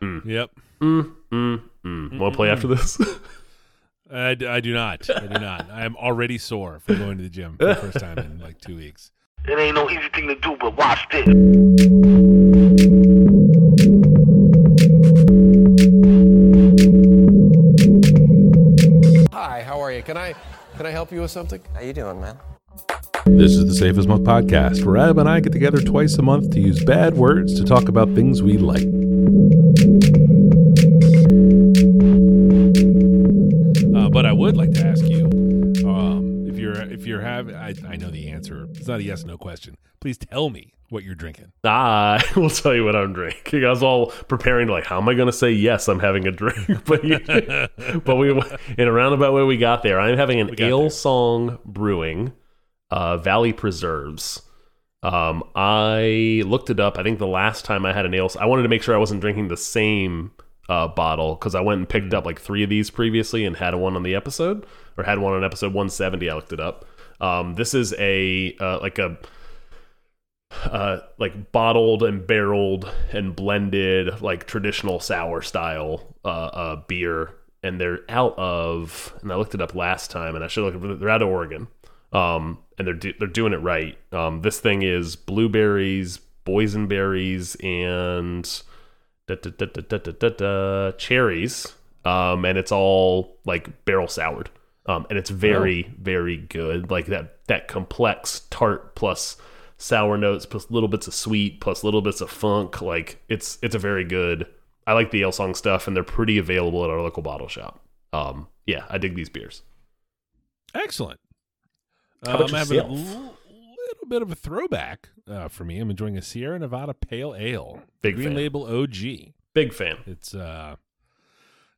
Yep. Mm, mm, mm. Want to play after this? I, d- I do not. I do not. I am already sore from going to the gym for the first time in like two weeks. It ain't no easy thing to do, but watch this. Hi, how are you? Can I can I help you with something? How you doing, man? This is the Safe as Milk podcast, where Ab and I get together twice a month to use bad words to talk about things we like. Uh, but I would like to ask you, um, if you're if you're having, I, I know the answer. It's not a yes no question. Please tell me what you're drinking. I will tell you what I'm drinking. I was all preparing to like, how am I going to say yes? I'm having a drink, but you, but we in a roundabout way we got there. I'm having an Ale there. Song Brewing, uh, Valley Preserves. Um, I looked it up. I think the last time I had an ale, I wanted to make sure I wasn't drinking the same uh, bottle because I went and picked up like three of these previously and had one on the episode or had one on episode 170. I looked it up. Um, this is a uh, like a uh, like bottled and barreled and blended like traditional sour style uh, uh, beer, and they're out of. And I looked it up last time, and I should look. They're out of Oregon, um, and they're do they're doing it right. Um, this thing is blueberries, boysenberries, and da -da -da cherries, um, and it's all like barrel soured, um, and it's oh. very very good. Like that that complex tart plus sour notes plus little bits of sweet plus little bits of funk. Like it's it's a very good. I like the Song stuff, and they're pretty available at our local bottle shop. Um, yeah, I dig these beers. Excellent. How about I'm having a little bit of a throwback uh, for me. I'm enjoying a Sierra Nevada Pale Ale, Big Green fan. Label OG. Big fan. It's uh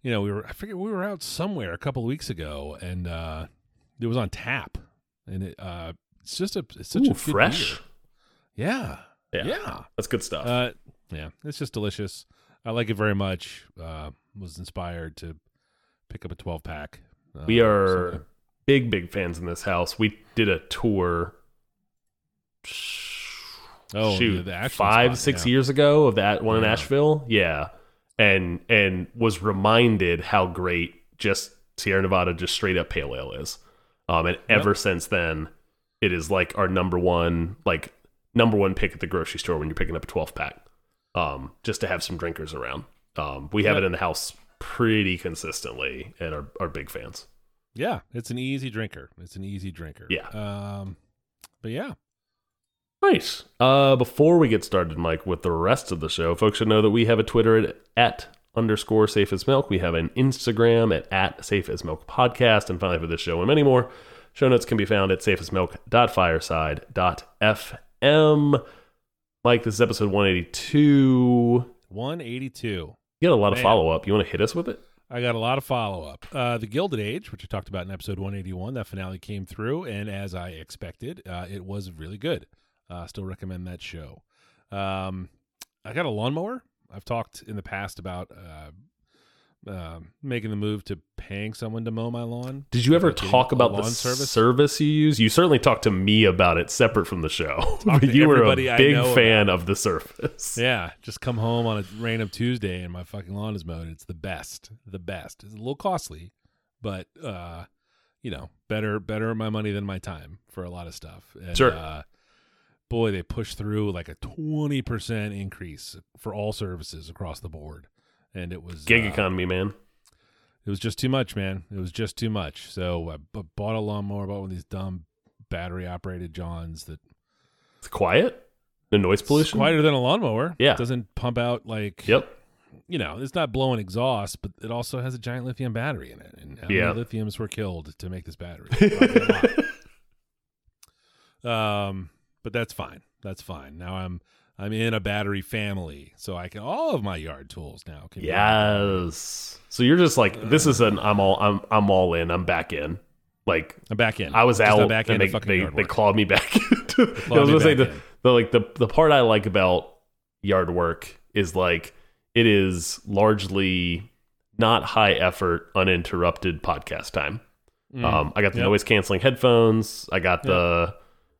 you know, we were I forget we were out somewhere a couple of weeks ago and uh it was on tap. And it uh it's just a it's such Ooh, a fresh. Yeah. Yeah. Yeah. That's good stuff. Uh yeah, it's just delicious. I like it very much. Uh was inspired to pick up a 12 pack. Uh, we are so- big, big fans in this house. We did a tour. Oh, shoot, the five, spot, six yeah. years ago of that one in Asheville. Yeah, and and was reminded how great just Sierra Nevada just straight up pale ale is. Um, and ever since then, it is like our number one, like number one pick at the grocery store when you're picking up a 12 pack. Um, just to have some drinkers around. Um, we have Yep. it in the house pretty consistently, and are are big fans. Yeah, it's an easy drinker. It's an easy drinker. Yeah. Um but yeah. Nice. Uh, before we get started, Mike, with the rest of the show, folks should know that we have a Twitter at, at underscore safe as milk. We have an Instagram at, at safe as milk podcast. And finally, for this show and many more, show notes can be found at safeasmilk.fireside.fm. Mike, this is episode 182. 182. You got a lot of follow up. You want to hit us with it? I got a lot of follow up. Uh, the Gilded Age, which I talked about in episode 181, that finale came through, and as I expected, uh, it was really good. Uh, still recommend that show. Um, I got a lawnmower. I've talked in the past about uh, making the move to paying someone to mow my lawn. Did you ever talk about the service? service? you use? You certainly talked to me about it separate from the show. To you were a big fan of the service. Yeah, just come home on a random Tuesday and my fucking lawn is mowed. It's the best, the best. It's a little costly, but uh, you know, better, better my money than my time for a lot of stuff. And, Sure. Uh, boy, they pushed through like a twenty percent increase for all services across the board, and it was Gig uh, economy, man. It was just too much, man. It was just too much. So I b- bought a lawnmower, bought one of these dumb battery operated Johns that It's quiet. The noise pollution. quieter than a lawnmower. Yeah. It doesn't pump out like Yep. you know, it's not blowing exhaust, but it also has a giant lithium battery in it. And how Yeah. many lithiums were killed to make this battery? Probably a lot. um, but that's fine. That's fine. Now I'm I'm in a battery family, so I can all of my yard tools now can. be- Yes. So you're just like this is an I'm all I'm I'm all in. I'm back in. Like I'm back in. I was Just out back and they they, they clawed me back. into- I was gonna say the, the like the the part I like about yard work is like it is largely not high effort, uninterrupted podcast time. Mm. Um, I got the Yep. noise canceling headphones. I got the,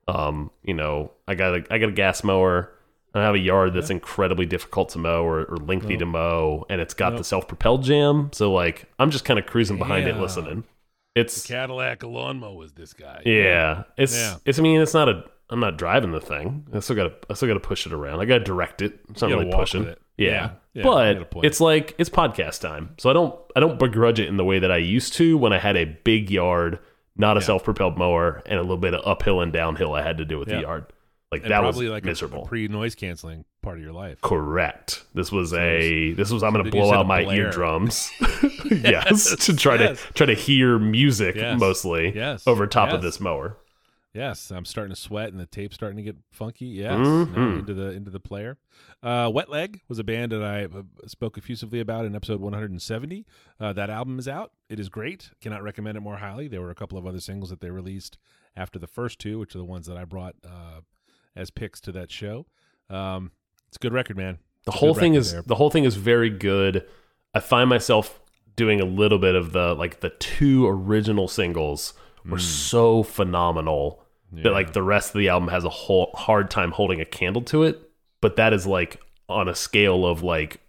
um, you know, I got a, I got a gas mower. I have a yard that's incredibly difficult to mow or, or lengthy to oh. mow, and it's got the self-propelled jam. So like, I'm just kind of cruising behind it, listening. It's Cadillac lawnmower was this guy. yeah, it's Yeah. it's. I mean, it's not a. I'm not driving the thing. I still got to. I still got to push it around. I got to direct it. It's not really pushing. it. Yeah, Yeah. Yeah, you gotta but it's like it's podcast time, so I don't. I don't begrudge it in the way that I used to when I had a big yard, not a Yeah. self-propelled mower, and a little bit of uphill and downhill I had to do with Yeah. the yard. Like And that was like miserable. a, pre noise canceling part of your life. Correct. This was a. This was. I'm going to blow out my blare? eardrums. yes, to try yes. to try to hear music Yes. mostly. Yes. Over top of this mower. Yes, I'm starting to sweat and the tape's starting to get funky. Yes, Mhm. into the into the player. Uh, Wet Leg was a band that I uh, spoke effusively about in episode 170. Uh, that album is out. It is great. Cannot recommend it more highly. There were a couple of other singles that they released after the first two, which are the ones that I brought uh, as picks to that show. Um, it's a good record, man. The whole thing is there. the whole thing is very good. I find myself doing a little bit of the like the two original singles were so phenomenal that Hmm. Like the rest of the album has a whole hard time holding a candle to it. But that is like on a scale of like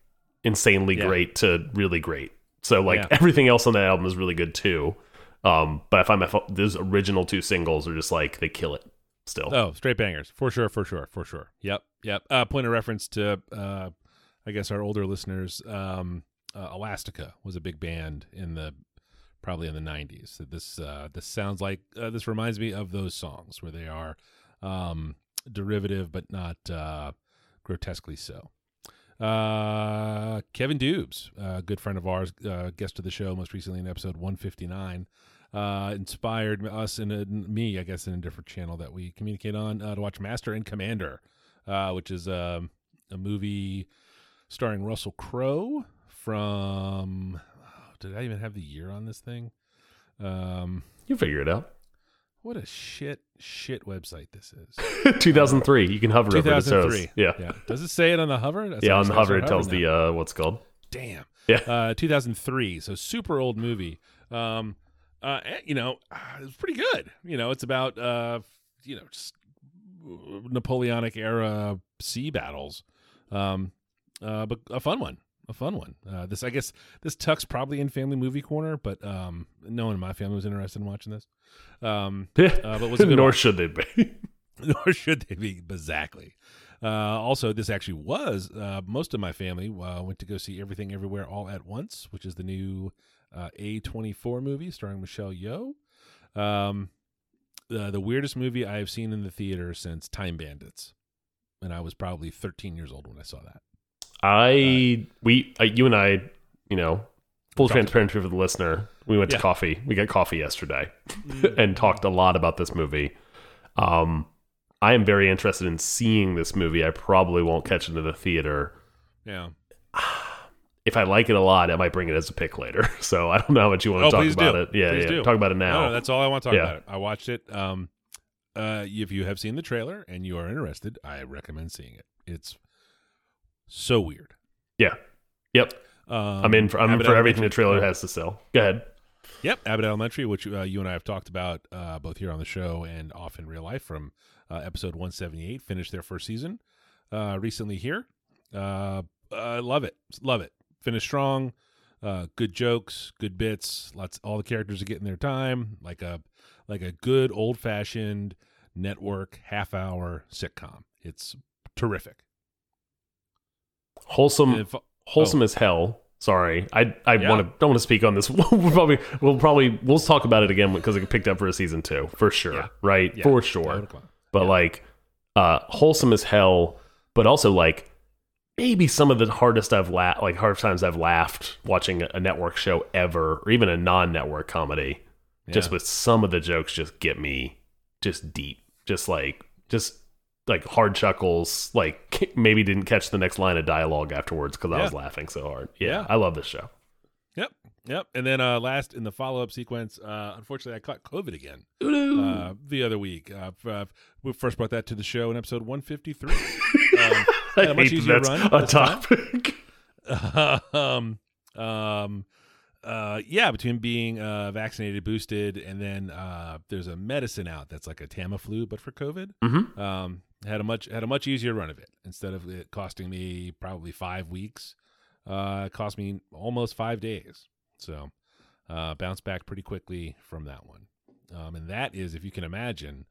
insanely Yeah. great to really great. So like Yeah. everything else on that album is really good too. Um, but I find my those original two singles are just like they kill it still. Oh, straight bangers for sure, for sure, for sure. Yep, yep. Uh, point of reference to, uh, I guess our older listeners. Um, uh, Elastica was a big band in the probably in the '90s. That this uh, this sounds like uh, this reminds me of those songs where they are um, derivative but not uh, grotesquely so. Uh, Kevin Dubes, a good friend of ours, uh, guest of the show most recently in episode 159, uh, inspired us and uh, me, I guess, in a different channel that we communicate on uh, to watch Master and Commander, uh, which is um, a movie starring Russell Crowe from. oh, did I even have the year on this thing? Um, You figure it out. what a shit, shit website this is. 2003. You can hover over the 2003. toes. Yeah. yeah. Does it say it on the hover? That's Yeah, on the hover it tells the uh what's called. damn. Yeah. Uh, 2003. So super old movie. Um, uh, eh, you know, ah, it's pretty good. You know, it's about uh, you know, just Napoleonic era sea battles. Um, uh, but a fun one. A fun one. Uh, this, I guess, this tucks probably in family movie corner, but um, no one in my family was interested in watching this. Um, Yeah. uh, but was Nor one. should they be. nor should they be exactly. Uh, also, this actually was uh, most of my family uh, went to go see Everything Everywhere All at Once, which is the new uh, A24 movie starring Michelle Yeoh. Um, uh, the weirdest movie I have seen in the theater since Time Bandits, and I was probably 13 years old when I saw that. I we uh, you and I, you know, full transparency for the listener. We went Yeah. to coffee. We got coffee yesterday and talked a lot about this movie. Um I am very interested in seeing this movie. I probably won't catch it in the theater. Yeah. If I like it a lot, I might bring it as a pick later. So I don't know how much you want to Oh, talk about do. it. Yeah, Please yeah. do. Talk about it now. No, no, that's all I want to talk Yeah. about. It. I watched it. Um, uh, if you have seen the trailer and you are interested, I recommend seeing it. It's so weird. yeah. Yep. Um, I'm in for I'm in for everything the trailer has to sell. Go ahead. Yep, Abbott Elementary, which uh, you and I have talked about uh, both here on the show and off in real life from uh, episode 178, finished their first season uh, recently here. Uh, I love it. Love it. Finished strong. Uh, good jokes, good bits. Lots. All the characters are getting their time, like a like a good old fashioned network half hour sitcom. It's terrific. Wholesome if- wholesome as hell. Sorry, I I Yeah. want to don't want to speak on this. we'll probably we'll probably we'll talk about it again because it picked up for a season two for sure, Yeah. right? yeah, for sure. But like, uh, wholesome as hell, but also like maybe some of the hardest I've laughed, like hard times I've laughed watching a network show ever, or even a non-network comedy. Just with some of the jokes, just get me just deep, just like just like hard chuckles. Like maybe didn't catch the next line of dialogue afterwards because I was laughing so hard. Yeah, Yeah. I love this show. Yep. Yep. And then uh, last in the follow up sequence, uh, unfortunately, I caught COVID again. uh, the other week. Uh, uh, we first brought that to the show in episode 153. I had a much easier that's run a topic. um, um, uh, yeah, between being uh, vaccinated, boosted, and then uh, there's a medicine out that's like a Tamiflu, but for COVID. Mhm. Um, had a much had a much easier run of it. Instead of it costing me probably five weeks, uh, it cost me almost five days. So uh, bounced back pretty quickly from that one. Um, and that is, if you can imagine,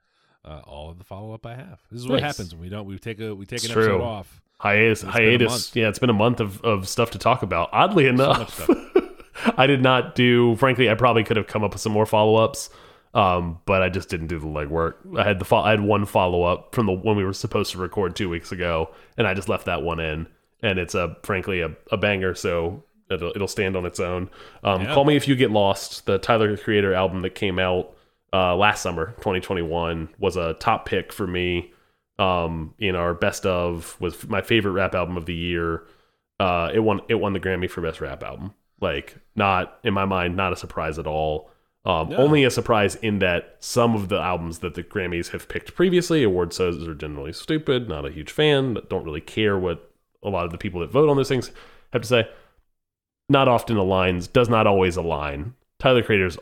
uh, all of the follow up I have. This is what happens when we don't. We take a we take It's an episode off. hiatus It's been a hiatus yeah it's been a month of, of stuff to talk about oddly enough stuff. i did not do frankly i probably could have come up with some more follow-ups um, but i just didn't do the legwork i had the fo- i had one follow-up from the when we were supposed to record two weeks ago and i just left that one in and it's a frankly a, a banger so it'll, it'll stand on its own um, Yeah. call me if you get lost the tyler the creator album that came out uh, last summer 2021 was a top pick for me um, in our best of was my favorite rap album of the year. Uh, it won it won the Grammy for best rap album. Like not in my mind, not a surprise at all. Um, No. Only a surprise in that some of the albums that the Grammys have picked previously, award shows are generally stupid. Not a huge fan. But don't really care what a lot of the people that vote on those things have to say. Not often aligns. Does not always align. Tyler Creator's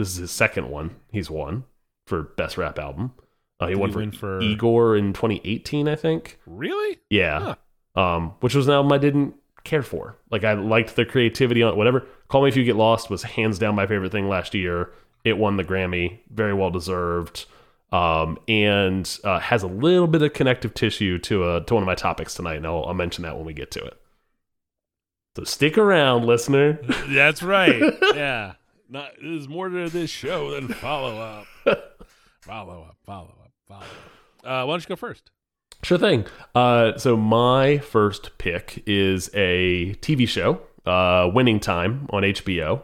this is his second one. He's won for best rap album. Uh, he Did won he for, for- Igor in 2018, I think. Really? Yeah. Um, which was an album I didn't care for. Like I liked the creativity on it, whatever. Call Me If You Get Lost was hands down my favorite thing last year. It won the Grammy, very well deserved. Um, and uh, has a little bit of connective tissue to uh, to one of my topics tonight, and I'll, I'll mention that when we get to it. So stick around, listener. That's right. yeah. Not there's more to this show than follow up. follow up. Follow up. Follow up. Uh, why don't you go first? Sure thing. Uh, so my first pick is a TV show, uh, Winning Time on HBO.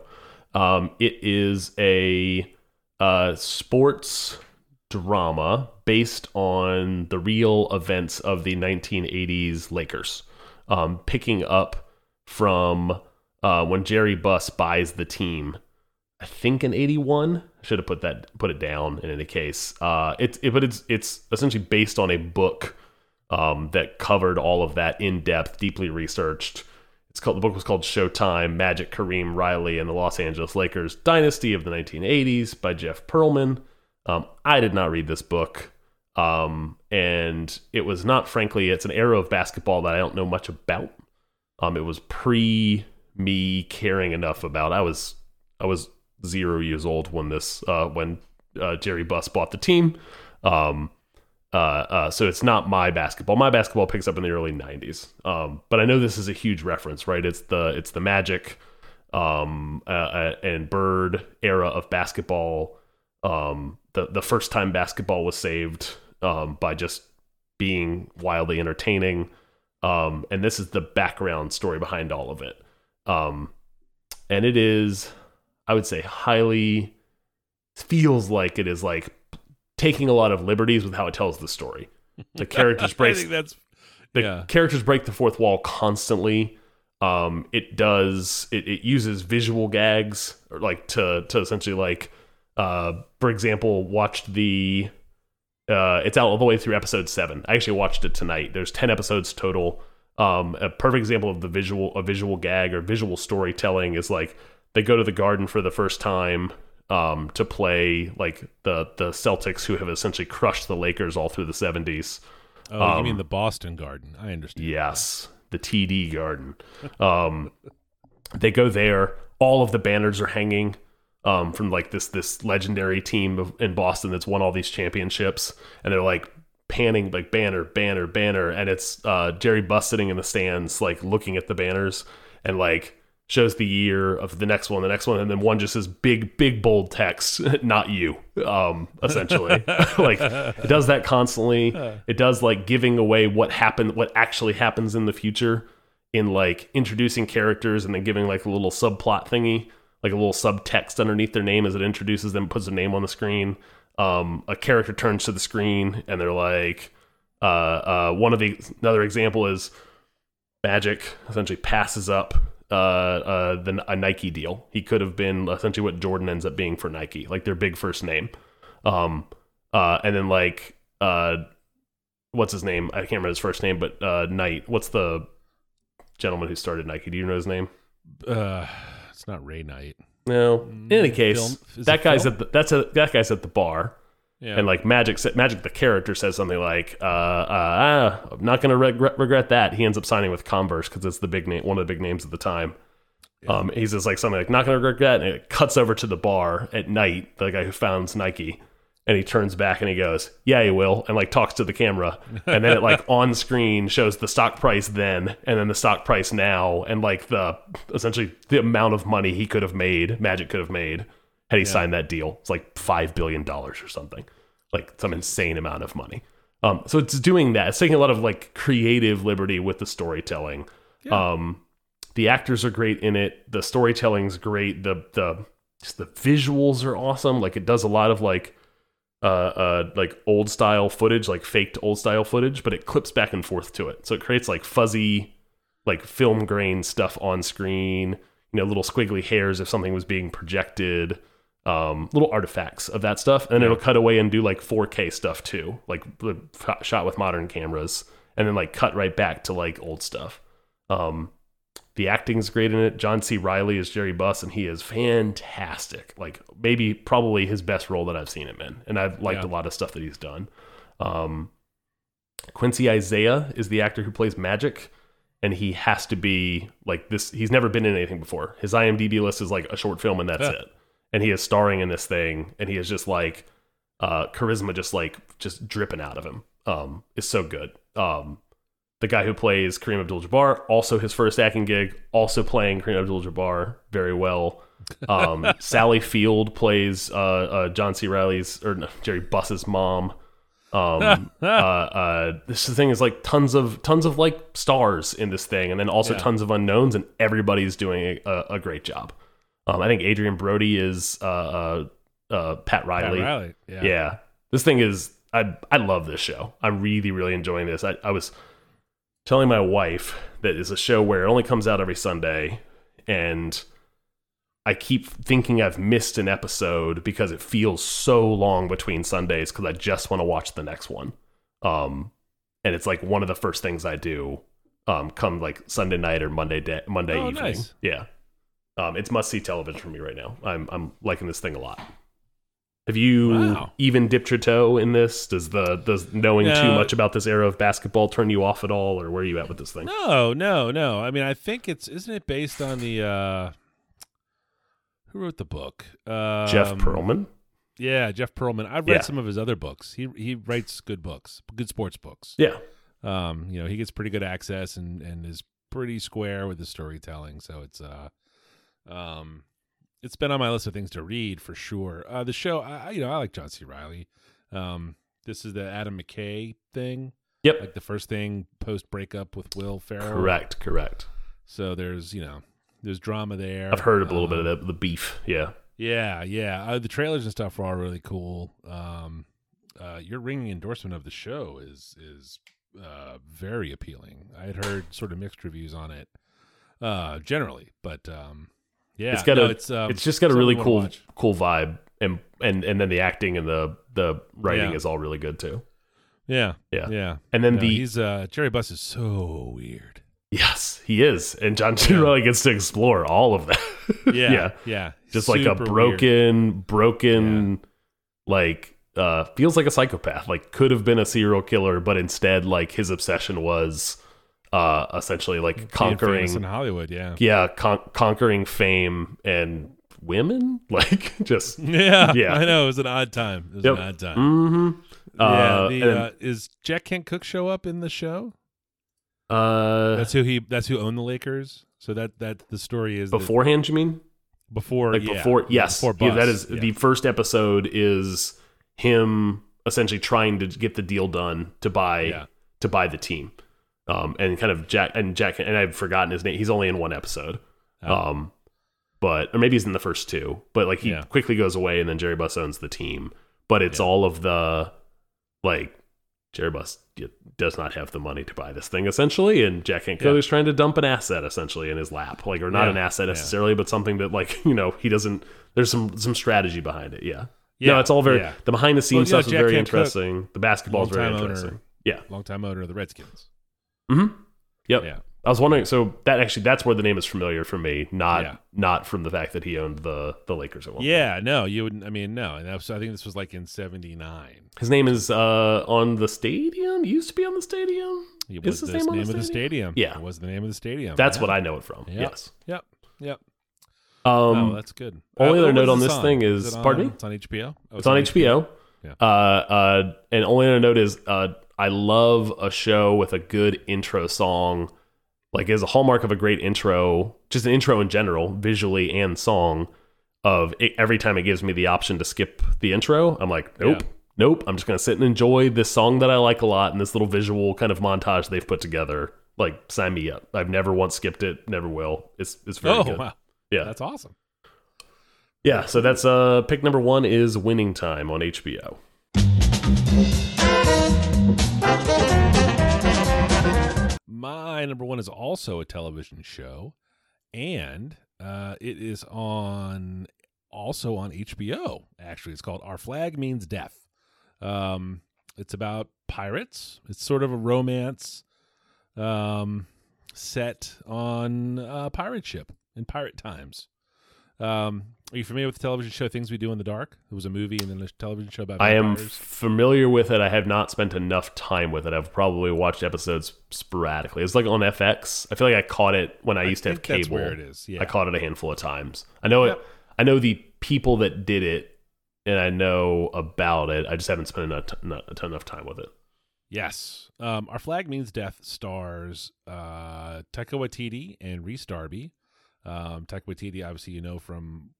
Um, it is a uh, sports drama based on the real events of the 1980s Lakers, um, picking up from uh, when Jerry Buss buys the team. I think in '81. I Should have put that put it down in any case. Uh, it's it, but it's it's essentially based on a book um, that covered all of that in depth, deeply researched. It's called the book was called Showtime: Magic, Kareem Riley, and the Los Angeles Lakers Dynasty of the 1980s by Jeff Pearlman. Um, I did not read this book, um, and it was not, frankly, it's an era of basketball that I don't know much about. Um, it was pre me caring enough about. I was I was zero years old when this uh, when uh, Jerry Buss bought the team. Um, uh, uh, so it's not my basketball. My basketball picks up in the early '90s. Um, but I know this is a huge reference, right? It's the it's the Magic um, uh, uh, and Bird era of basketball. Um, the the first time basketball was saved um, by just being wildly entertaining. Um, and this is the background story behind all of it. Um, and it is, I would say, highly feels like it is like taking a lot of liberties with how it tells the story. The characters I break think that's the yeah. characters break the fourth wall constantly. Um, it does it, it uses visual gags or like to to essentially like uh for example watched the uh it's out all the way through episode seven. I actually watched it tonight. There's ten episodes total. Um, a perfect example of the visual a visual gag or visual storytelling is like they go to the garden for the first time um to play like the the Celtics who have essentially crushed the Lakers all through the 70s. Oh, you um, mean the Boston Garden? I understand. Yes, the TD Garden. Um, they go there. All of the banners are hanging um, from like this this legendary team of, in Boston that's won all these championships, and they're like panning like banner, banner, banner, and it's uh, Jerry Buss sitting in the stands like looking at the banners and like shows the year of the next one, the next one, and then one just says big, big bold text, not you, um, essentially. like it does that constantly. It does like giving away what happened, what actually happens in the future in like introducing characters and then giving like a little subplot thingy, like a little subtext underneath their name as it introduces them, puts a name on the screen. Um, a character turns to the screen and they're like, uh, uh, one of the another example is Magic essentially passes up uh, uh, the, a Nike deal. He could have been essentially what Jordan ends up being for Nike, like their big first name. Um, uh, and then like uh, what's his name? I can't remember his first name, but uh, Knight. What's the gentleman who started Nike? Do you know his name? Uh, it's not Ray Knight. No. In any case, Film- that guy's Phil? at the, that's a that guy's at the bar, Yeah. And like Magic, Magic, the character says something like, uh, uh, ah, "I'm not going to regret, regret that." He ends up signing with Converse because it's the big name, one of the big names at the time. Um, he says like something like, "Not going to regret," that," and it cuts over to the bar at night. The guy who founds Nike, and he turns back and he goes, "Yeah, he will," and like talks to the camera, and then it like on screen shows the stock price then, and then the stock price now, and like the essentially the amount of money he could have made, Magic could have made had he signed that deal. It's like five billion dollars or something, like some insane amount of money. Um, so it's doing that. It's taking a lot of like creative liberty with the storytelling. Um, the actors are great in it. The storytelling's great. The the just the visuals are awesome. Like it does a lot of like uh uh like old style footage, like faked old style footage, but it clips back and forth to it. So it creates like fuzzy like film grain stuff on screen, you know, little squiggly hairs if something was being projected, um, little artifacts of that stuff. And it'll cut away and do like 4K stuff too, like the shot with modern cameras, and then like cut right back to like old stuff. Um, the acting's great in it. John C. Reilly is Jerry Buss, and he is fantastic. Like maybe probably his best role that I've seen him in, and I've liked Yeah. a lot of stuff that he's done. Um, Quincy Isaiah is the actor who plays Magic, and he has to be like this. He's never been in anything before. His IMDb list is like a short film, and that's Yeah. it. And he is starring in this thing, and he is just like uh, charisma, just like just dripping out of him. Um, is so good. Um, the guy who plays Kareem Abdul-Jabbar, also his first acting gig, also playing Kareem Abdul-Jabbar very well. Um, Sally Field plays uh, uh, John C. Reilly's or no, Jerry Buss's mom. Um, uh, uh, this thing is like tons of tons of like stars in this thing, and then also Yeah. tons of unknowns, and everybody's doing a, a, a great job. Um, I think Adrien Brody is uh, uh, uh, Pat Pat Riley. Riley. Yeah. Yeah. This thing is I I love this show. I'm really, really enjoying this. I, I was telling my wife that it's a show where it only comes out every Sunday and I keep thinking I've missed an episode because it feels so long between Sundays because I just want to watch the next one. Um and it's like one of the first things I do um come like Sunday night or Monday day, Monday Oh, evening. nice. Yeah. Um it's must see television for me right now. I'm I'm liking this thing a lot. Have you Wow. even dipped your toe in this? Does the does knowing too much about this era of basketball turn you off at all, or where are you at with this thing? No, no, no. I mean, I think it's isn't it based on the uh who wrote the book? Um, Jeff Pearlman. Yeah, Jeff Pearlman. I've read Yeah. some of his other books. He he writes good books, good sports books. Yeah, Um, you know, he gets pretty good access and and is pretty square with his storytelling. So it's uh, um, it's been on my list of things to read for sure. Uh, the show, I you know, I like John C. Reilly. Um, this is the Adam McKay thing, Yep. like the first thing post breakup with Will Ferrell. correct, correct. So there's you know there's drama there. I've heard a little bit Um, of the, the beef. Yeah, Yeah, yeah. Uh, the trailers and stuff are all really cool. Um, uh, your ringing endorsement of the show is is uh, very appealing. I had heard sort of mixed reviews on it, uh, generally, but um, yeah, it's got no, a it's um, it's just got a really cool cool vibe, and and and then the acting and the the writing Yeah. is all really good too. Yeah, Yeah. yeah. And then No, the he's uh, Jerry Buss is so weird. yes, he is, and John C. Yeah. Reilly gets to explore all of that. Yeah, yeah, yeah. just like a Super weird. broken, broken, like uh, feels like a psychopath. Like could have been a serial killer, but instead, like his obsession was uh, essentially like Being conquering, in Hollywood. Yeah, yeah, con- conquering fame and women. Like just yeah, Yeah. I know it was an odd time. It was Yep. an odd time. mm-hmm. Yeah, uh, the, and- uh, is Jack Kent Cooke show up in the show? uh, That's who he. That's who owned the Lakers. So that that the story is that beforehand. You mean? before like yeah, before yes before yeah, that is yeah. the first episode is him essentially trying to get the deal done to buy Yeah. to buy the team um and kind of jack and jack and i've forgotten his name he's only in one episode Oh. um but or maybe he's in the first two but like he Yeah. quickly goes away and then jerry buss owns the team but it's Yeah. all of the like jerry buss y- does not have the money to buy this thing essentially and jack Kent Cooke Yeah. is trying to dump an asset essentially in his lap like or not Yeah. an asset Yeah. necessarily but something that like you know he doesn't there's some some strategy behind it yeah Yeah, no it's all very yeah. the behind the scenes Well, you know, stuff is very Kent Cooke, interesting the basketball is very longtime owner. interesting yeah longtime owner of the Redskins. Mm-hmm yep Yeah, I was wondering. So that actually, that's where the name is familiar for me, not Yeah. not from the fact that he owned the the Lakers at one. point. Yeah, no, you wouldn't. I mean, no, and that was, I think this was like in '79. His name is uh on the stadium. He Used to be on the stadium. It Is was his the name on name the of the stadium? Yeah. it was the name of the stadium. That's yeah. what I know it from. Yep. Yes. Yep, yep. Um, oh, that's good. only Uh, other note on this on? thing Is is- on- pardon me? It's on HBO. Oh, It's on HBO. Yeah. Uh, uh, and only other note is uh, I love a show with a good intro song. Like, is a hallmark of a great intro, just an intro in general, visually and song. Of it, every time it gives me the option to skip the intro, I'm like, nope, Yeah. nope. I'm just gonna sit and enjoy this song that I like a lot and this little visual kind of montage they've put together. Like, sign me up. I've never once skipped it, never will. It's it's very Oh good. wow, Yeah, that's awesome. yeah. So that's uh pick number one is Winning Time on HBO. Number one is also a television show, and uh, it is on also on HBO. Actually, it's called Our Flag Means Death. Um, it's about pirates. It's sort of a romance um, set on a pirate ship in pirate times. Um, are you familiar with the television show Things We Do in the Dark? It was a movie and then a television show about I am familiar with it. I have not spent enough time with it. I've probably watched episodes sporadically. It's like on FX. I feel like I caught it when I, used to have think that's cable. where it is, yeah. I caught it a handful of times. I know Yep. it. I know the people that did it, and I know about it. I just haven't spent enough, not enough time with it. Yes. Um, Our Flag Means Death stars uh, Taika Waititi and Rhys Darby. Um, Taika Waititi, obviously, you know from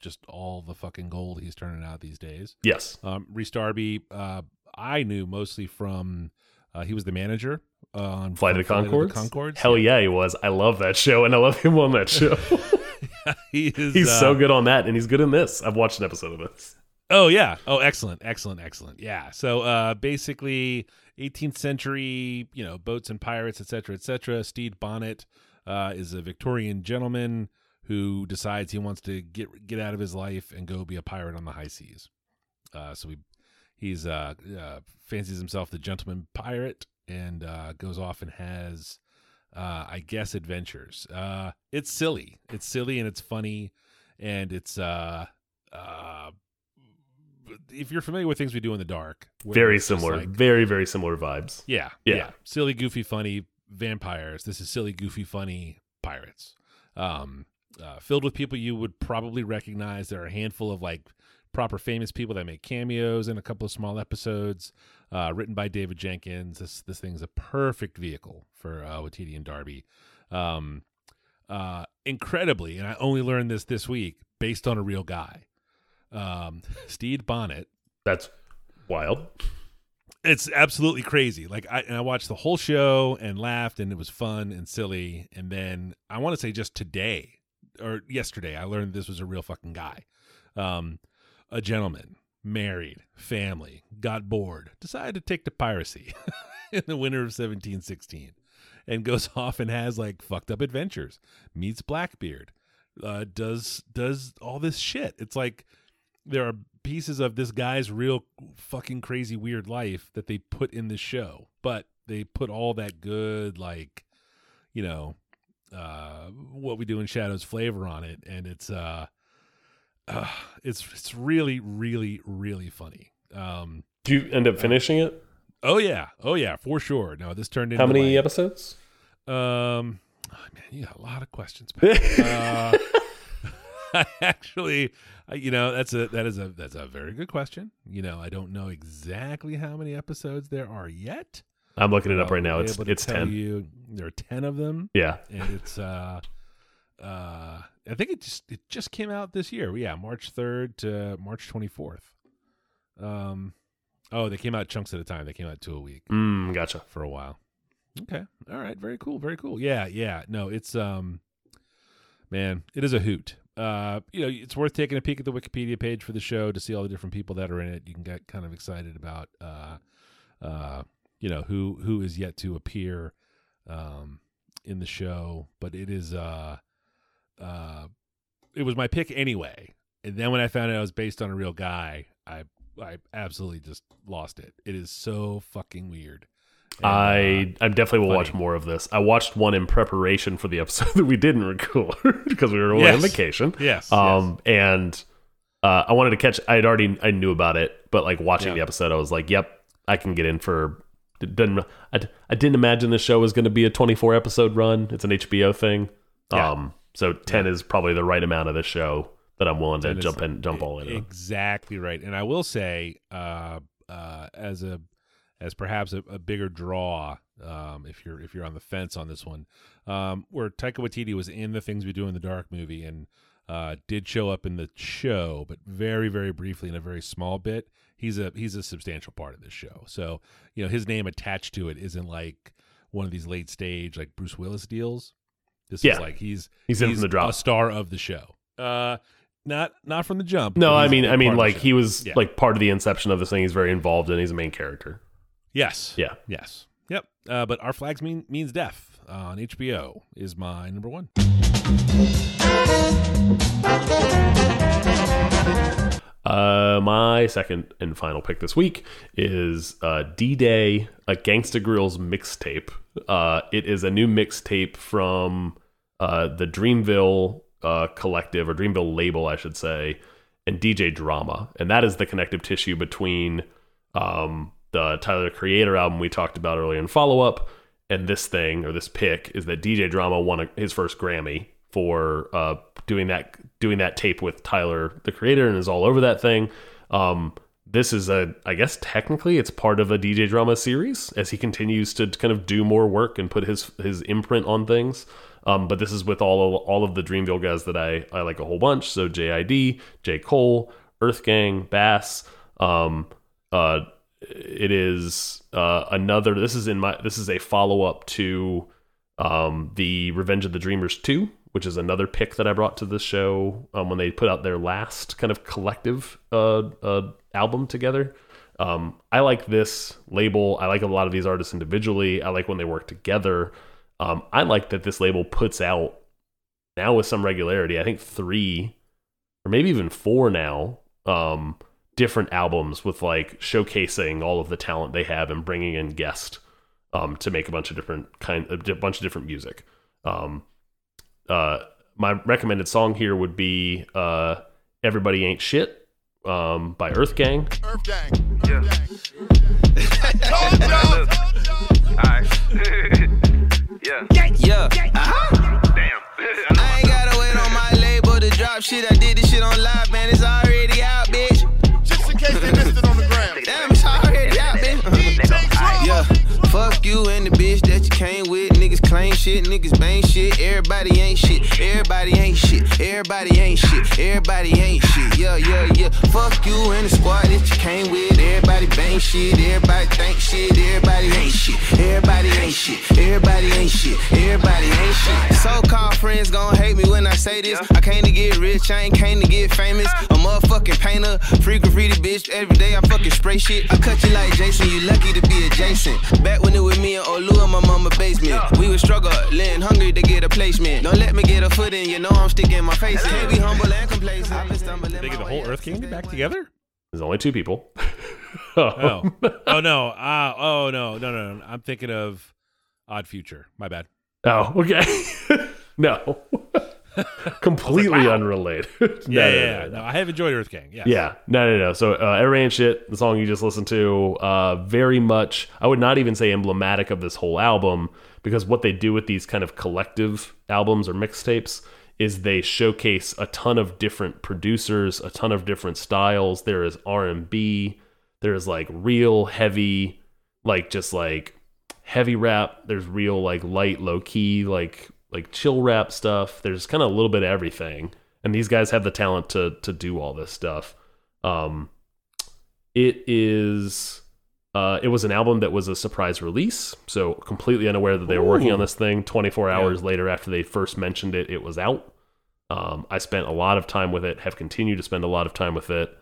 just all the fucking gold he's turning out these days. Yes. Um, Rhys Darby, uh, I knew mostly from uh, he was the manager uh, on Flight of the Conchords. Conchords. Hell yeah, he was. I love that show, and I love him on that show. he is. he's uh, so good on that, and he's good in this. I've watched an episode of this. Oh yeah. Oh, excellent, excellent, excellent. Yeah. So uh, basically, 18th century, you know, boats and pirates, etc., etc. Stede Bonnet uh, is a Victorian gentleman who decides he wants to get get out of his life and go be a pirate on the high seas. Uh, so he he's uh, uh, fancies himself the gentleman pirate and uh, goes off and has. Uh, I guess adventures. Uh, it's silly. It's silly and it's funny, and it's uh, uh, if you're familiar with things we do in the dark, Very similar. like- very very similar vibes. yeah, Yeah. yeah, silly, goofy, funny vampires. This is silly, goofy, funny pirates. Um, uh, filled with people you would probably recognize. There are a handful of like proper famous people that make cameos in a couple of small episodes. Uh, written by David Jenkins. This this thing's a perfect vehicle for uh, Waititi and Darby. Um, uh, incredibly, and I only learned this this week based on a real guy. Um, Stede Bonnet That's wild. It's absolutely crazy. Like I and I watched the whole show and laughed and it was fun and silly. And then I want to say just today or yesterday, I learned this was a real fucking guy. Um, a gentleman, married, family, got bored, decided to take to piracy in the winter of 1716, and goes off and has like fucked up adventures. Meets Blackbeard, uh, does does all this shit. It's like there are pieces of this guy's real fucking crazy weird life that they put in this show, but they put all that good like, you know, uh, what we do in Shadows flavor on it, and it's uh, uh it's it's really really really funny. Um, Do you end up finishing it? oh yeah, oh yeah, for sure. No, this turned into How many like, episodes? um, oh, man, you got a lot of questions. Uh, actually, you know, that's a that is a that's a very good question. You know, I don't know exactly how many episodes there are yet. I'm looking it up right now. It's it's ten. You, there are ten of them, Yeah. and it's uh, uh, I think it just it just came out this year. Yeah, March third to March twenty fourth. Um, oh, they came out chunks at a time. They came out two a week Mm, gotcha. for a while. Okay. All right. Very cool. Very cool. Yeah. Yeah. No, it's um, man, it is a hoot. Uh, you know, it's worth taking a peek at the Wikipedia page for the show to see all the different people that are in it. You can get kind of excited about, uh, uh, you know, who who is yet to appear, um, in the show. But it is uh, uh, it was my pick anyway. And then when I found out it was based on a real guy, I I absolutely just lost it. It is so fucking weird. I I definitely will watch more of this. I watched one in preparation for the episode that we didn't record because we were away on vacation. Yes, Um, and uh, I wanted to catch. I had already I knew about it, but like watching Yeah. the episode, I was like, "Yep, I can get in for." Didn't I, I didn't imagine the show was going to be a 24 episode run. It's an HBO thing. Yeah. Um, so 10 is probably the right amount of the show that I'm willing to jump in, jump all in. Exactly right. And I will say, uh, uh, as a as perhaps a, a bigger draw, um, if you're if you're on the fence on this one, um, where Taika Waititi was in the Things We Do in the Dark movie and uh, did show up in the show, but very very briefly in a very small bit. He's a he's a substantial part of this show. So you know his name attached to it isn't like one of these late stage like Bruce Willis deals. This Yeah. is like he's He's in the drop. a star of the show. Uh, not not from the jump. No, I mean, I mean, part of the like he was Yeah. like part of the inception of this thing. He's very involved and he's a main character. Yes, Yeah. yes, yep. Uh, but our flags mean means death uh, on HBO is my number one. Uh, my second and final pick this week is uh, D Day, a Gangsta Grillz mixtape. Uh, it is a new mixtape from uh, the Dreamville uh, collective or Dreamville label, I should say, and DJ Drama, and that is the connective tissue between um, the Tyler the Creator album we talked about earlier in follow up, and this thing or this pick is that DJ Drama won a, his first Grammy for uh, doing that doing that tape with Tyler the Creator and is all over that thing. Um, this is a I guess technically it's part of a DJ Drama series as he continues to kind of do more work and put his his imprint on things. Um, but this is with all of, all of the Dreamville guys that I, I like a whole bunch. So JID, J Cole, Earth Gang, Bas. Um, uh, it is uh, another. This is in my. This is a follow up to um, the Revenge of the Dreamers two, which is another pick that I brought to the show um, when they put out their last kind of collective uh, uh, album together. Um, I like this label. I like a lot of these artists individually. I like when they work together. Um, I like that this label puts out now with some regularity. I think three or maybe even four now. Um, different albums with like showcasing all of the talent they have and bringing in guests um, to make a bunch of different kind a bunch of different music. Um, uh, my recommended song here would be uh, "Everybody Ain't Shit" um, by Earth Gang. Earth Gang. Yeah. Told y'all. Alright. yeah. Yeah, Damn. I ain't gotta wait on my label to drop shit. I did this shit on live, man. It's already you and the bitch that you came with. Niggas claim shit, niggas bang shit. Everybody ain't shit. Everybody ain't shit. Everybody ain't shit. Everybody ain't shit. Yeah, yeah, yeah. Fuck you and the squad that you came with. Everybody bang shit. Everybody think shit. Everybody ain't shit. Say this. I came to get rich. I ain't came to get famous. A motherfucking painter. Free graffiti bitch. Every day I fucking spray shit. I cut you like Jason. You lucky to be adjacent. Back when it was me and Olu in my mama basement. We was struggling, hungry to get a placement. Don't let me get a foot in. You know I'm sticking my face in. Can't be humble and complacent. I've been stumbling They get the whole Earth Gang since back together. There's only two people. Oh, oh no, uh, oh no, no, no, no. I'm thinking of Odd Future. My bad. Oh, okay. no. Completely wow. unrelated. Yeah, No, yeah, no, yeah. no, no. I have enjoyed Earth Gang. Yeah, Yeah, no, no, no. So, uh, Every Ain't Shit, the song you just listened to, uh, very much, I would not even say emblematic of this whole album because what they do with these kind of collective albums or mixtapes is they showcase a ton of different producers, a ton of different styles. There is R&B, there is like real heavy, like just like heavy rap. There's real like light, low key, like like chill rap stuff. There's kind of a little bit of everything, and these guys have the talent to to do all this stuff. Um, it is. Uh, it was an album that was a surprise release, so completely unaware that they were working on this thing. 24 hours later, after they first mentioned it, it was out. Um, I spent a lot of time with it, have continued to spend a lot of time with it.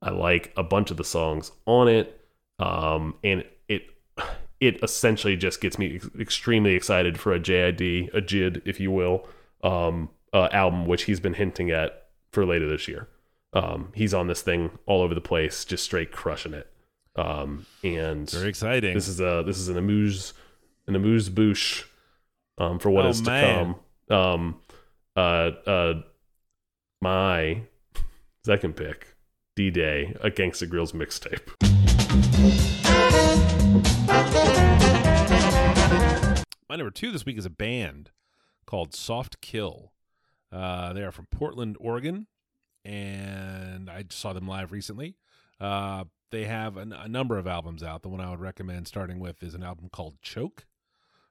I like a bunch of the songs on it, um, and it it essentially just gets me ex- extremely excited for a JID, a JID, if you will, um, uh, album, which he's been hinting at for later this year. Um, he's on this thing all over the place, just straight crushing it. Um, and Very exciting. this is a this is an amuse an amuse bouche um, for what Oh, is to man. come. Um, uh, uh, my second pick, D Day, a Gangsta Grillz mixtape. My number two this week is a band called Soft Kill. Uh, they are from Portland, Oregon, and I saw them live recently. Uh, they have an, a number of albums out. The one I would recommend starting with is an album called Choke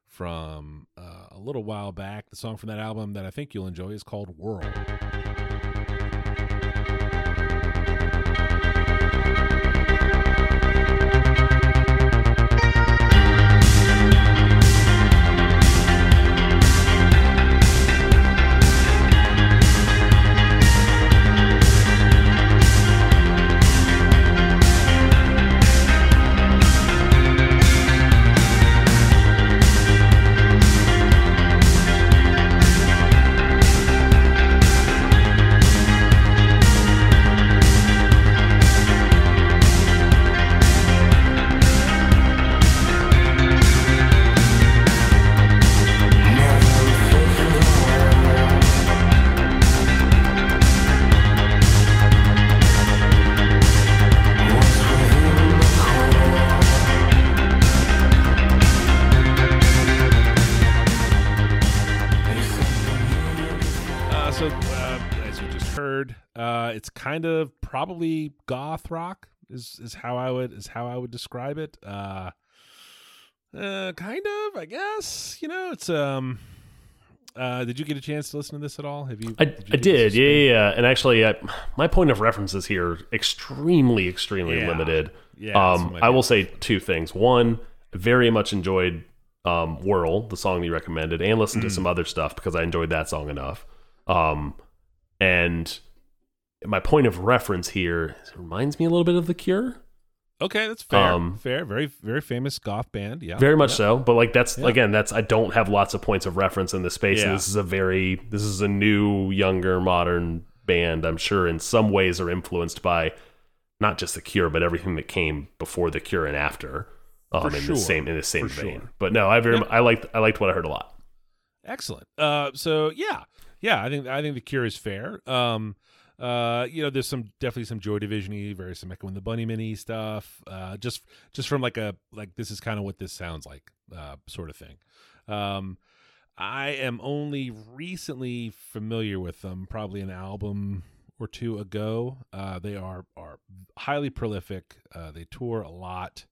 from uh, a little while back. The song from that album that I think you'll enjoy is called Whirl. Goth rock is is how I would is how I would describe it. Uh, uh, kind of, I guess. You know, it's um. Uh, did you get a chance to listen to this at all? Have you? I, you I did, yeah, yeah, yeah. And actually, I, my point of reference is here extremely, extremely Yeah. limited. Yeah, um, I will say two things. One, very much enjoyed um, "Whirl," the song you recommended, and listened to Mm. some other stuff because I enjoyed that song enough. Um, and my point of reference here reminds me a little bit of The Cure. Okay, that's fair. Um, fair. Very very famous goth band. Yeah. Very much yeah. so, but like that's Yeah. again, that's I don't have lots of points of reference in this space. Yeah. this is a very this is a new, younger, modern band. I'm sure in some ways are influenced by not just the Cure, but everything that came before the Cure and after. Um, For in sure. the same in the same For vein. sure. But no, I very. I liked I liked what I heard a lot. Excellent. Uh, so yeah, yeah, I think I think the Cure is fair. Um, uh, you know, there's some definitely some Joy Division-y, very some Echo and the Bunnymen stuff. Uh, just just from like a like this is kind of what this sounds like, uh, sort of thing. Um, I am only recently familiar with them, probably an album or two ago. Uh, they are are highly prolific. Uh, they tour a lot,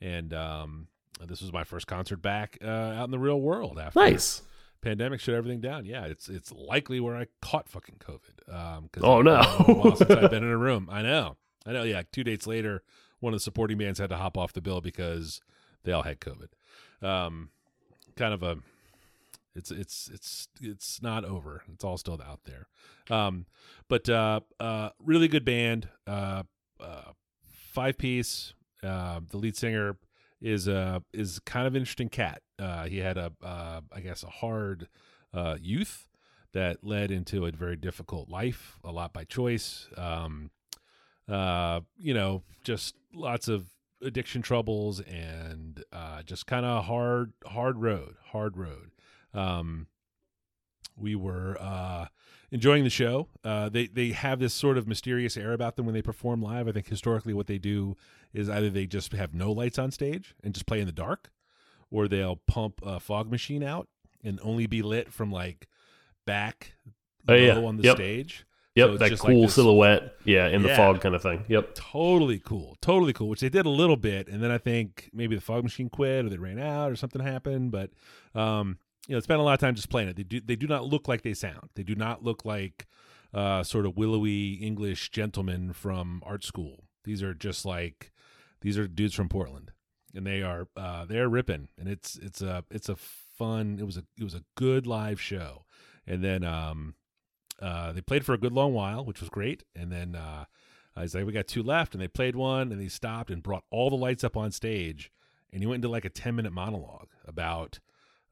and um, this was my first concert back uh, out in the real world after Nice. Pandemic shut everything down. Yeah, it's it's likely where I caught fucking COVID. Um, 'cause Oh, no. been a while since I've been in a room. I know, I know. Yeah, two dates later, one of the supporting bands had to hop off the bill because they all had COVID. Um, kind of a, it's it's it's it's not over. It's all still out there. Um, but uh, uh, really good band. Uh, uh, five piece. Uh, the lead singer is uh is kind of interesting cat. Uh, he had a uh, I guess a hard uh, youth that led into a very difficult life, a lot by choice. Um, uh, you know, just lots of addiction troubles and uh, just kind of hard hard road, hard road. Um, we were uh, enjoying the show. Uh, they they have this sort of mysterious air about them when they perform live. I think historically what they do is either they just have no lights on stage and just play in the dark, or they'll pump a fog machine out and only be lit from like back Oh, yeah. on the Yep. stage. Yep, So that just like cool this- silhouette. Yeah, in the fog kind of thing. Yep. Totally cool, totally cool. Which they did a little bit, and then I think maybe the fog machine quit or they ran out or something happened. But um, you know, spent a lot of time just playing it. They do they do not look like they sound. They do not look like uh, sort of willowy English gentlemen from art school. These are just like these are dudes from Portland, and they are uh, they're ripping, and it's it's a it's a fun. It was a it was a good live show, and then um, uh, they played for a good long while, which was great, and then. Uh, I was like, we got two left, and they played one, and they stopped and brought all the lights up on stage, and he went into like a ten minute monologue about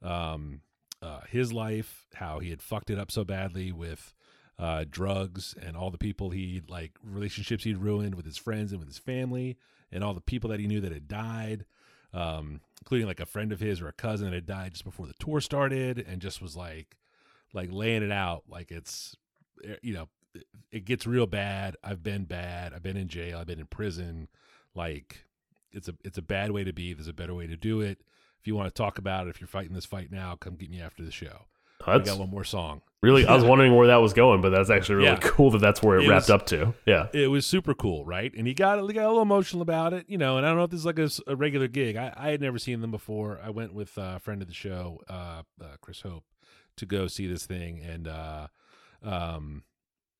um, uh, his life, how he had fucked it up so badly with uh, drugs and all the people he like relationships he'd ruined with his friends and with his family and all the people that he knew that had died, um, including like a friend of his or a cousin that had died just before the tour started, and just was like like laying it out like it's eh, you know it- it gets real bad. I've been bad. I've been in jail. I've been in prison. Like it's a it's a bad way to be. There's a better way to do it. If you want to talk about it, if you're fighting this fight now, come get me after the show. I got one more song. really. I was wondering where that was going, but that's actually really Yeah. cool that that's where it, It wrapped was- up to. Yeah. It was super cool, right? And he got he got a little emotional about it, you know. And I don't know if this is like a regular gig. I, I had never seen them before. I went with a friend of the show, uh, uh, Chris Hope, to go see this thing, and uh, um,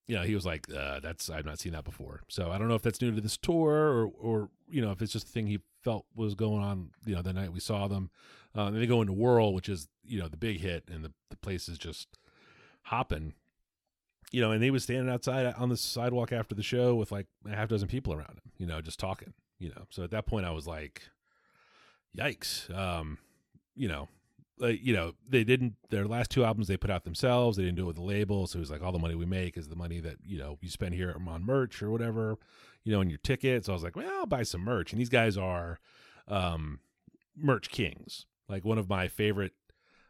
you know, he was like, uh, "That's I've not seen that before." So I don't know if that's new to this tour, or or you know, if it's just a thing he felt was going on, you know, the night we saw them. Um, and they go into Whirl, which is you know the big hit, and the the place is just hopping you know, and he was standing outside on the sidewalk after the show with like a half dozen people around him, you know, just talking, you know. So at that point, I was like, "Yikes!" Um, you know, like you know, they didn't their last two albums they put out themselves. They didn't do it with the label, so it was like all the money we make is the money that you know you spend here on merch or whatever, you know, and your tickets. So I was like, "Well, I'll buy some merch," and these guys are um, merch kings. Like one of my favorite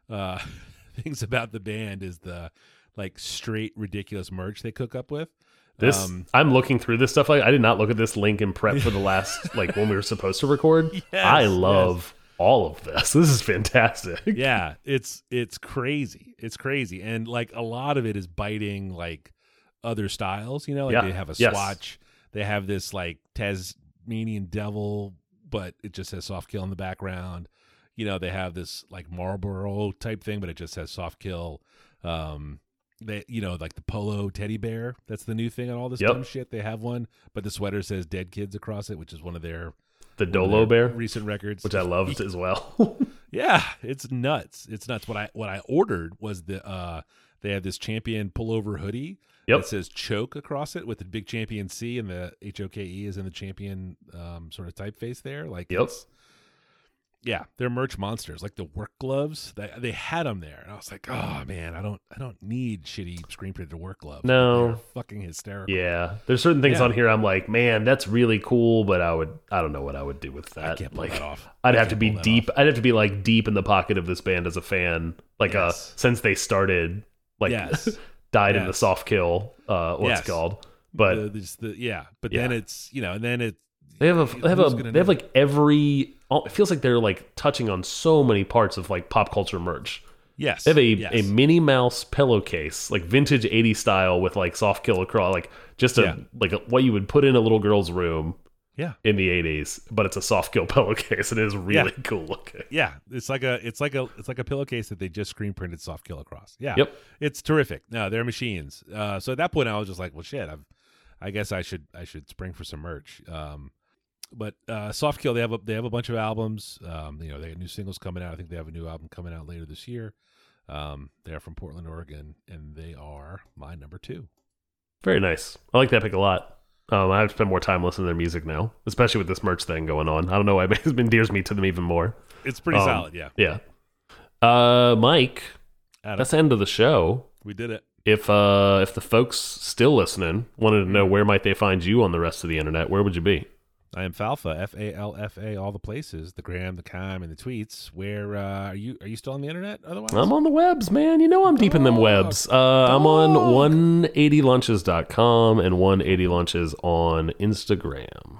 uh, things about the band is the like straight ridiculous merch they cook up with. This Um, I'm looking through this stuff. Like I did not look at this link in prep for the last like when we were supposed to record. Yes, I love all of this. This is fantastic. yeah, it's it's crazy. It's crazy, and like a lot of it is biting like other styles. You know, like Yeah, they have a yes. swatch. They have this like Tasmanian devil, but it just says soft kill in the background. You know, they have this like Marlboro type thing, but it just says soft kill. Um, they, you know, like the polo teddy bear. That's the new thing on all this Yep. dumb shit. They have one, but the sweater says "dead kids" across it, which is one of their The Dolo Bear, recent records, which I loved as well. Yeah, it's nuts. It's nuts. What I what I ordered was the uh they have this champion pullover hoodie Yep. that says choke across it with the big champion C and the H O K E is in the champion um sort of typeface there. Like Yep. it's yeah, they're merch monsters. Like the work gloves, they they had them there, and I was like, oh man, I don't I don't need shitty screen printed work gloves. No. They're fucking hysterical. yeah, there's certain things Yeah. on here I'm like, man, that's really cool, but I would, I don't know what I would do with that. I can't pull like, that off. I'd I have to be deep. I'd have to be like deep in the pocket of this band as a fan, like uh, Yes. since they started, like Yes. died in the soft kill. Uh, what's Yes. it called? But the, just the, yeah, but then it's you know, and then it They have a they have a they have like every. Oh, It feels like they're like touching on so many parts of like pop culture merch. yes, They have a, yes. a Minnie Mouse pillowcase, like vintage 80s style with like soft kill across, like just a Yeah. like a, what you would put in a little girl's room yeah. in the 80s, but it's a soft kill pillowcase and it is really cool looking. Yeah, it's like a it's like a it's like a pillowcase that they just screen printed soft kill across. Yeah, Yep. it's terrific. No, they're machines. Uh, so at that point, I was just like, well, shit. I've, I guess I should I should spring for some merch. Um, but uh, soft kill they have a, they have a bunch of albums. Um, you know, they have new singles coming out. I think they have a new album coming out later this year. Um, they are from Portland, Oregon, and they are my number two. Very nice. I like that pick a lot. Um, I have to spend more time listening to their music now, especially with this merch thing going on. I don't know why it endears me to them even more. It's pretty Um, solid. Yeah, Yeah. Uh, Mike, Adam, that's the end of the show. we did it. If uh, if the folks still listening wanted to know where might they find you on the rest of the internet, where would you be? I am Falfa, F A L F A, all the places, the gram, the com, and the tweets. Where uh, are you? Are you still on the internet? Otherwise, I'm on the webs, man. You know I'm deep in them webs. Uh, I'm on 180lunches.com and 180lunches on Instagram.